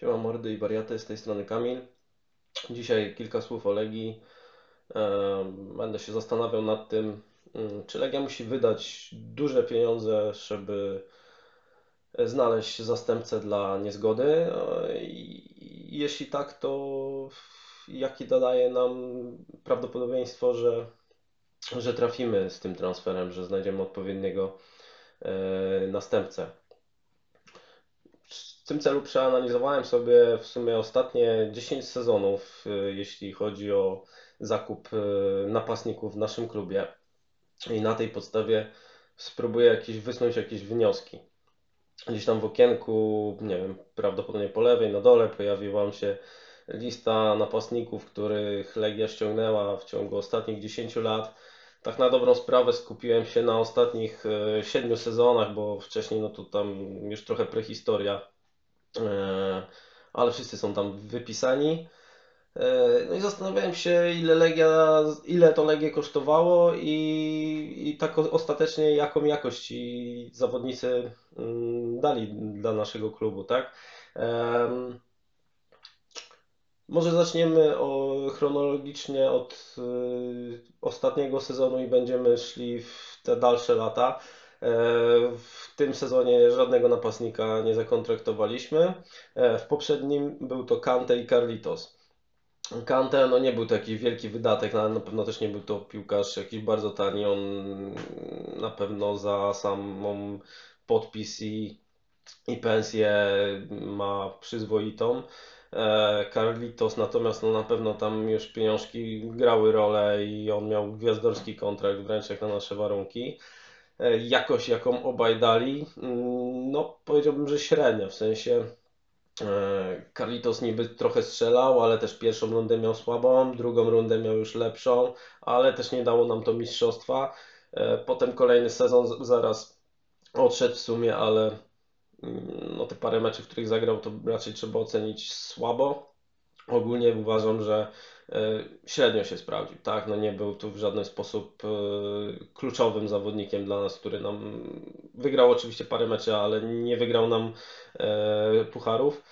Siema mordy i wariaty, z tej strony Kamil. Dzisiaj kilka słów o Legii. Będę się zastanawiał nad tym, mm, czy Legia musi wydać duże pieniądze, żeby znaleźć zastępcę dla niezgody. I jeśli tak, to jakie daje nam prawdopodobieństwo, że, że trafimy z tym transferem, że znajdziemy odpowiedniego e, następcę. Tym celu przeanalizowałem sobie w sumie ostatnie 10 sezonów, y, jeśli chodzi o zakup y, napastników w naszym klubie. I na tej podstawie spróbuję jakieś, wysnuć jakieś wnioski. Gdzieś tam w okienku, nie wiem, prawdopodobnie po lewej, na dole pojawiła się lista napastników, których Legia ściągnęła w ciągu ostatnich 10 lat. Tak na dobrą sprawę skupiłem się na ostatnich 7 y, sezonach, bo wcześniej no to tam już trochę prehistoria ale wszyscy są tam wypisani. E, no i zastanawiałem się, ile Legia, ile to Legie kosztowało i, i tak ostatecznie jaką jakość ci zawodnicy mm, dali dla naszego klubu, tak? Może zaczniemy o, chronologicznie od y, ostatniego sezonu i będziemy szli w te dalsze lata. E, w tym sezonie żadnego napastnika nie zakontraktowaliśmy. E, w poprzednim był to Kante i Carlitos. Kante no nie był to jakiś wielki wydatek, ale na pewno też nie był to piłkarz jakiś bardzo tani. On na pewno za samą podpis i, i pensję ma przyzwoitą. E, Carlitos natomiast no na pewno tam już pieniążki grały rolę i on miał gwiazdorski kontrakt wręcz jak na nasze warunki. E, jakość, jaką obaj dali, mm, no powiedziałbym, że średnia, w sensie e, Carlitos niby trochę strzelał, ale też pierwszą rundę miał słabą, drugą rundę miał już lepszą, ale też nie dało nam to mistrzostwa. E, potem kolejny sezon zaraz odszedł w sumie, ale mm, no te parę meczów, w których zagrał, to raczej trzeba ocenić słabo. Ogólnie uważam, że średnio się sprawdził, tak? No nie był tu w żaden sposób e, kluczowym zawodnikiem dla nas, który nam wygrał oczywiście parę meczy, ale nie wygrał nam e, pucharów.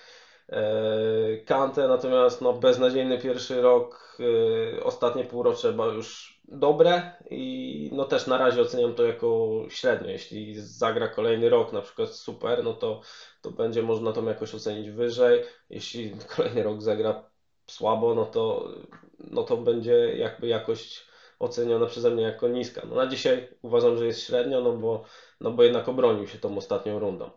Kante natomiast no, beznadziejny pierwszy rok, ostatnie półrocze już dobre i no też na razie oceniam to jako średnio. Jeśli zagra kolejny rok na przykład super, no to, to będzie można to jakoś ocenić wyżej. Jeśli kolejny rok zagra słabo, no to, no to będzie jakby jakość oceniona przeze mnie jako niska. No na dzisiaj uważam, że jest średnio, no bo, no bo jednak obronił się tą ostatnią rundą.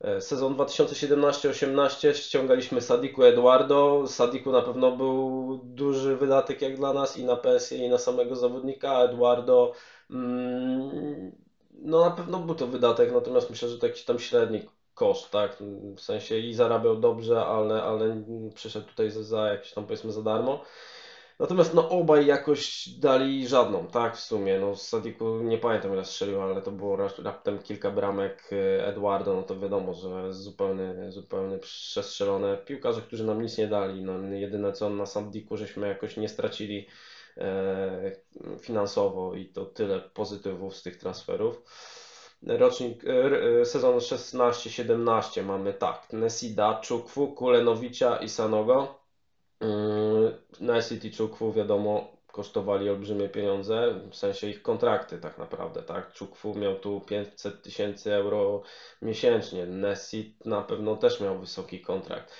E, sezon 2017-18 ściągaliśmy Sadiku Eduardo. Sadiku na pewno był duży wydatek jak dla nas i na pensję i na samego zawodnika. Eduardo mm, no na pewno był to wydatek, natomiast myślę, że to jakiś tam średni koszt, tak? W sensie i zarabiał dobrze, ale, ale przyszedł tutaj za, za jakieś tam powiedzmy za darmo. Natomiast no obaj jakoś dali żadną, tak w sumie. No Sadiku nie pamiętam ile strzelił, ale to było raptem kilka bramek. Eduardo, no to wiadomo, że zupełnie, zupełnie przestrzelone. Piłkarze, którzy nam nic nie dali. No jedyne co na Sadiku żeśmy jakoś nie stracili e, finansowo i to tyle pozytywów z tych transferów rocznik, e, e, sezon 16-17 mamy tak, Nesida, Czukwu, Kulenowicza i Sanogo. Mm, Nesit i Czukwu wiadomo kosztowali olbrzymie pieniądze, w sensie ich kontrakty tak naprawdę, tak? Czukwu miał tu 500 tysięcy euro miesięcznie, Nesit na pewno też miał wysoki kontrakt.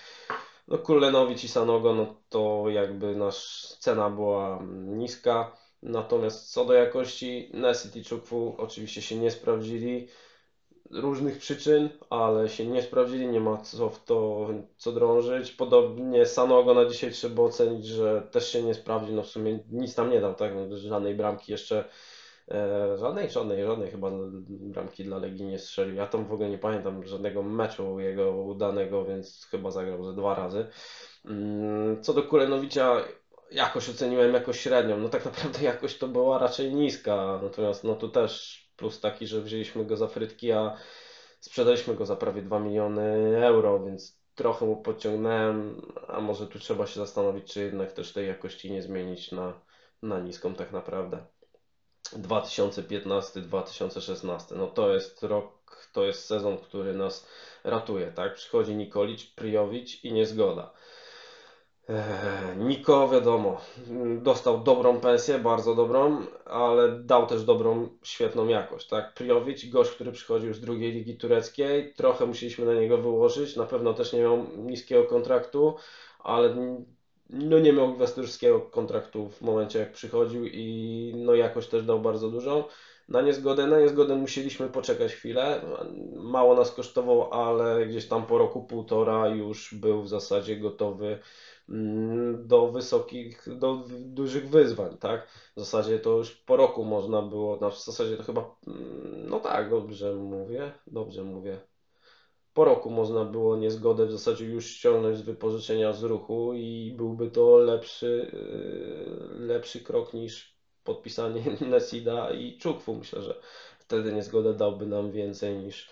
No Kulenowicz i Sanogo, no to jakby nasz cena była niska. Natomiast co do jakości, Nesit i Czukwu oczywiście się nie sprawdzili różnych przyczyn, ale się nie sprawdzili, nie ma co w to co drążyć. Podobnie Sanogo na dzisiaj trzeba ocenić, że też się nie sprawdzi, no w sumie nic tam nie dał, tak, no, żadnej bramki jeszcze, e, żadnej, żadnej, żadnej chyba bramki dla Legii nie strzelił. Ja tam w ogóle nie pamiętam żadnego meczu jego udanego, więc chyba zagrał ze dwa razy. Mm, co do Kulenowicza, jakoś oceniłem jako średnią. No tak naprawdę jakość to była raczej niska. Natomiast no tu też plus taki, że wzięliśmy go za frytki, a sprzedaliśmy go za prawie 2 miliony euro, więc trochę mu podciągnąłem, a może tu trzeba się zastanowić, czy jednak też tej jakości nie zmienić na, na niską tak naprawdę. 2015-2016, no to jest rok to jest sezon, który nas ratuje, tak? Przychodzi Nikolic, Prijovic i niezgoda. Eee, Niko, wiadomo, dostał dobrą pensję, bardzo dobrą, ale dał też dobrą, świetną jakość, tak? Prijovic, gość, który przychodził z drugiej ligi tureckiej, trochę musieliśmy na niego wyłożyć, na pewno też nie miał niskiego kontraktu, ale no nie miał gwiazdorskiego kontraktu w momencie jak przychodził i no jakoś też dał bardzo dużo. Na niezgodę, na niezgodę musieliśmy poczekać chwilę. Mało nas kosztował, ale gdzieś tam po roku, półtora już był w zasadzie gotowy mm, do wysokich, do dużych wyzwań, tak? W zasadzie to już po roku można było, no w zasadzie to chyba, mm, no tak, dobrze mówię, dobrze mówię po roku można było niezgodę w zasadzie już ściągnąć z wypożyczenia z ruchu i byłby to lepszy, yy, lepszy krok niż podpisanie Nesida i Czukwu. Myślę, że wtedy niezgodę dałby nam więcej niż,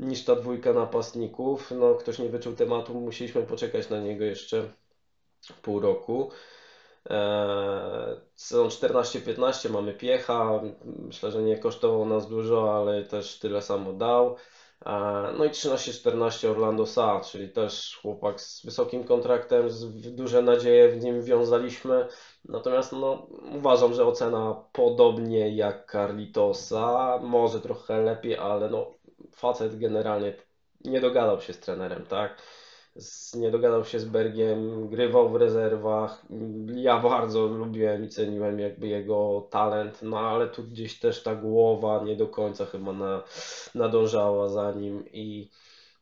niż ta dwójka napastników. No, ktoś nie wyczuł tematu, musieliśmy poczekać na niego jeszcze pół roku. Eee, sezon 14-15 mamy Piecha. Myślę, że nie kosztował nas dużo, ale też tyle samo dał. No i 13-14 Orlando Sa, czyli też chłopak z wysokim kontraktem, z duże nadzieje w nim wiązaliśmy. Natomiast no, uważam, że ocena podobnie jak Carlitosa, może trochę lepiej, ale no, facet generalnie nie dogadał się z trenerem, tak? Nie dogadał się z Bergiem, grywał w rezerwach. Ja bardzo lubiłem i ceniłem jakby jego talent, no ale tu gdzieś też ta głowa nie do końca chyba na, nadążała za nim i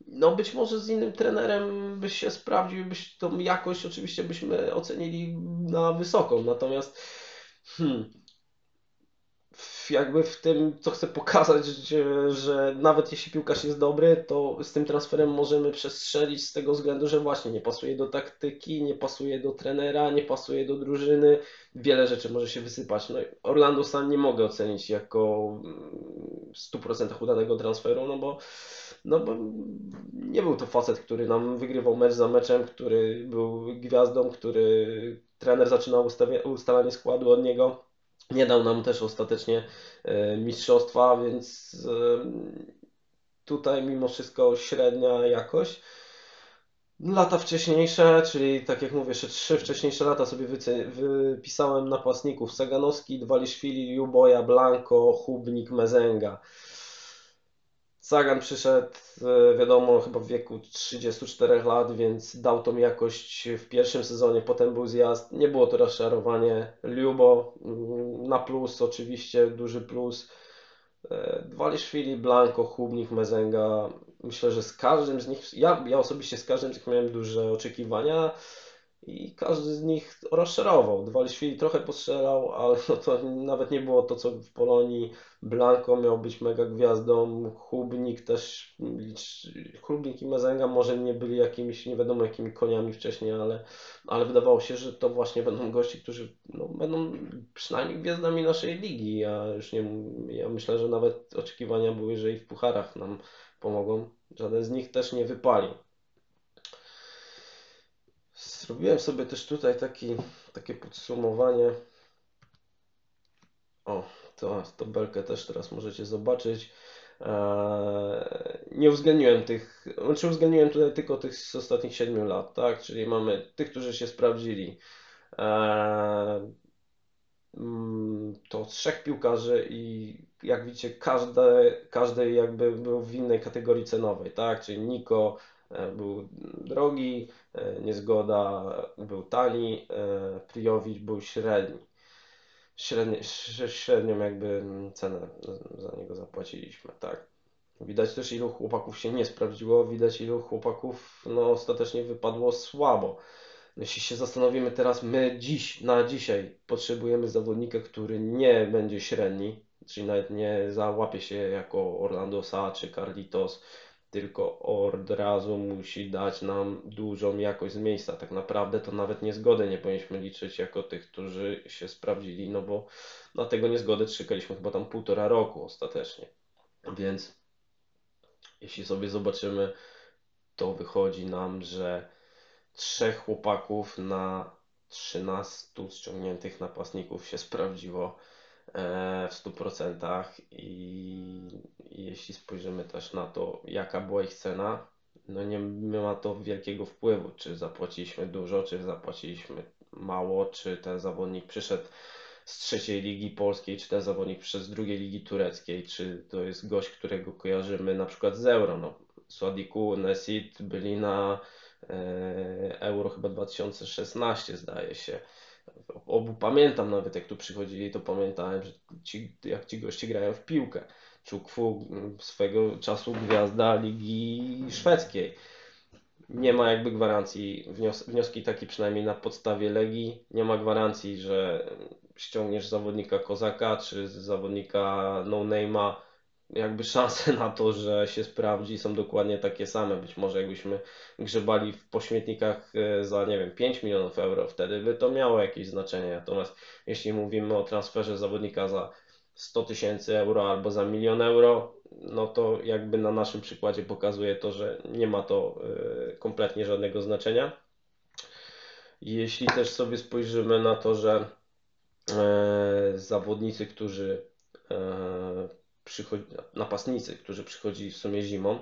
no być może z innym trenerem byś się sprawdził, byś tą jakość oczywiście byśmy ocenili na wysoką, natomiast hmm, jakby w tym, co chcę pokazać, że, że nawet jeśli piłkarz jest dobry, to z tym transferem możemy przestrzelić z tego względu, że właśnie nie pasuje do taktyki, nie pasuje do trenera, nie pasuje do drużyny, wiele rzeczy może się wysypać. No Orlando San nie mogę ocenić jako w 100% udanego transferu, no bo, no bo nie był to facet, który nam wygrywał mecz za meczem, który był gwiazdą, który trener zaczynał ustalanie składu od niego nie dał nam też ostatecznie e, mistrzostwa, więc e, tutaj mimo wszystko średnia jakość. Lata wcześniejsze, czyli tak jak mówię, jeszcze trzy wcześniejsze lata sobie wypisałem napastników. Saganowski, Dwaliszwili, Juboja, Blanco, Hubnik, Mezenga. Sagan przyszedł, e, wiadomo, chyba w wieku 34 lat, więc dał tą jakość w pierwszym sezonie, potem był zjazd. Nie było to rozczarowanie. Lubo mm, na plus, oczywiście, duży plus. E, Dwaliszwili, Blanco, Hubnik, Mezenga. Myślę, że z każdym z nich, ja, ja osobiście z każdym z nich miałem duże oczekiwania i każdy z nich rozczarował. Dwaliszwili trochę postrzelał, ale no to nawet nie było to, co w Polonii. Blanco miał być mega gwiazdą, Hubnik też, Hubnik i Mezenga może nie byli jakimiś, nie wiadomo jakimi koniami wcześniej, ale, ale wydawało się, że to właśnie będą gości, którzy no, będą przynajmniej gwiazdami naszej ligi. Ja już nie, ja myślę, że nawet oczekiwania były, że i w pucharach nam pomogą. Żaden z nich też nie wypali. Zrobiłem sobie też tutaj taki, takie podsumowanie. O, to tabelkę też teraz możecie zobaczyć. Eee, nie uwzględniłem tych, znaczy uwzględniłem tutaj tylko tych z ostatnich 7 lat, tak? Czyli mamy tych, którzy się sprawdzili. Eee, mm, to trzech piłkarzy i jak widzicie, każdy, każdy jakby był w innej kategorii cenowej, tak? Czyli Niko, E, był drogi, e, niezgoda był tani, e, Prijowicz był średni. Średnie, średnią jakby cenę za niego zapłaciliśmy, tak. Widać też ilu chłopaków się nie sprawdziło, widać ilu chłopaków no, ostatecznie wypadło słabo. Jeśli się zastanowimy teraz, my dziś, na dzisiaj potrzebujemy zawodnika, który nie będzie średni, czyli nawet nie załapie się jako Orlando Sa czy Carlitos, tylko od razu musi dać nam dużą jakość z miejsca. Tak naprawdę to nawet niezgodę nie powinniśmy liczyć jako tych, którzy się sprawdzili, no bo na tego niezgodę czekaliśmy chyba tam półtora roku ostatecznie. Więc jeśli sobie zobaczymy, to wychodzi nam, że trzech chłopaków na 13 ściągniętych napastników się sprawdziło. E, w 100% i, jeśli spojrzymy też na to, jaka była ich cena, no nie ma to wielkiego wpływu, czy zapłaciliśmy dużo, czy zapłaciliśmy mało, czy ten zawodnik przyszedł z trzeciej ligi polskiej, czy ten zawodnik przyszedł z drugiej ligi tureckiej, czy to jest gość, którego kojarzymy na przykład z Euro. No, Sładiku, Nesit byli na e, Euro chyba 2016 zdaje się. Obu pamiętam nawet jak tu przychodzili, to pamiętałem, że ci, jak ci goście grają w piłkę. Czukwu swego czasu gwiazda ligi szwedzkiej nie ma jakby gwarancji, wnioski takie przynajmniej na podstawie Legii, nie ma gwarancji, że ściągniesz zawodnika Kozaka czy zawodnika No Name'a, jakby szanse na to, że się sprawdzi są dokładnie takie same. Być może jakbyśmy grzebali w pośmietnikach e, za, nie wiem, 5 milionów euro, wtedy by to miało jakieś znaczenie. Natomiast jeśli mówimy o transferze zawodnika za 100 tysięcy euro albo za milion euro, no to jakby na naszym przykładzie pokazuje to, że nie ma to e, kompletnie żadnego znaczenia. Jeśli też sobie spojrzymy na to, że e, zawodnicy, którzy przychodzi, napastnicy, którzy przychodzili w sumie zimą,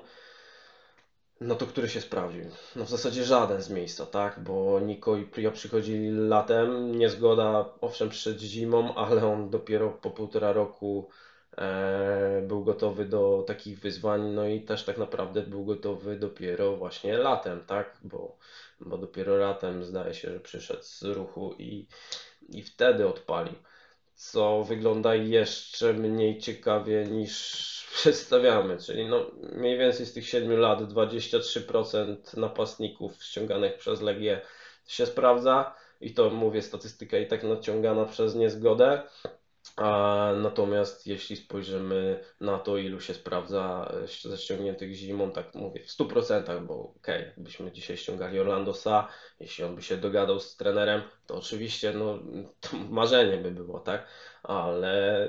no to który się sprawdził? No w zasadzie żaden z miejsca, tak? Bo Niko i Prio przychodzili latem, niezgoda owszem przed zimą, ale on dopiero po półtora roku e, był gotowy do takich wyzwań, no i też tak naprawdę był gotowy dopiero właśnie latem, tak? Bo, bo dopiero latem zdaje się, że przyszedł z ruchu i, i wtedy odpalił. Co wygląda jeszcze mniej ciekawie niż przedstawiamy, czyli no mniej więcej z tych 7 lat 23% napastników ściąganych przez Legię się sprawdza i to mówię statystyka i tak naciągana przez niezgodę. A natomiast jeśli spojrzymy na to, ilu się sprawdza e, ze ściągniętych zimą, tak mówię w 100%, bo ok, jakbyśmy dzisiaj ściągali Orlando Sa, jeśli on by się dogadał z trenerem, to oczywiście no, to marzenie by było, tak? Ale,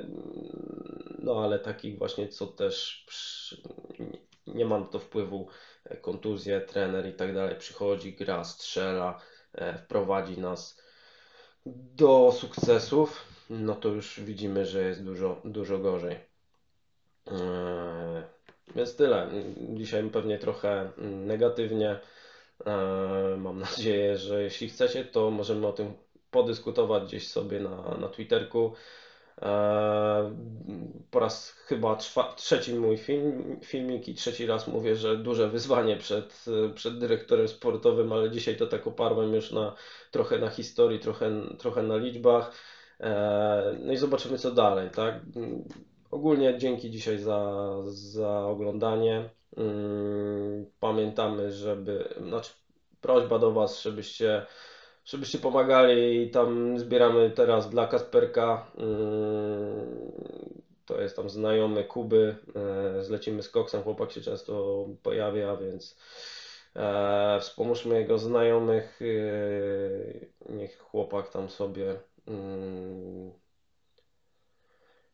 no, ale takich właśnie, co też przy, nie ma to wpływu, e, kontuzje, trener i tak dalej, przychodzi, gra, strzela, e, wprowadzi nas do sukcesów no to już widzimy, że jest dużo, dużo gorzej. Eee, więc tyle. Dzisiaj pewnie trochę negatywnie. Eee, mam nadzieję, że jeśli chcecie, to możemy o tym podyskutować gdzieś sobie na, na Twitterku. Eee, po raz chyba trzeci mój film, filmik i trzeci raz mówię, że duże wyzwanie przed, przed dyrektorem sportowym, ale dzisiaj to tak oparłem już na trochę na historii, trochę, trochę na liczbach. E, no i zobaczymy co dalej, tak? Ogólnie dzięki dzisiaj za, za oglądanie. Mm, pamiętamy, żeby, znaczy prośba do Was, żebyście, żebyście pomagali i tam zbieramy teraz dla Kasperka. Mm, to jest tam znajomy Kuby. E, zlecimy z koksem, chłopak się często pojawia, więc e, wspomóżmy jego znajomych. Niech chłopak tam sobie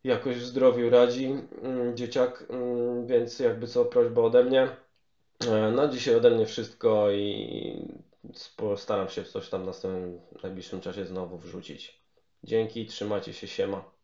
jakoś w zdrowiu radzi mm, dzieciak, mm, więc jakby co prośba ode mnie. Na dzisiaj ode mnie wszystko i postaram się coś tam w następnym najbliższym czasie znowu wrzucić. Dzięki, trzymajcie się, siema.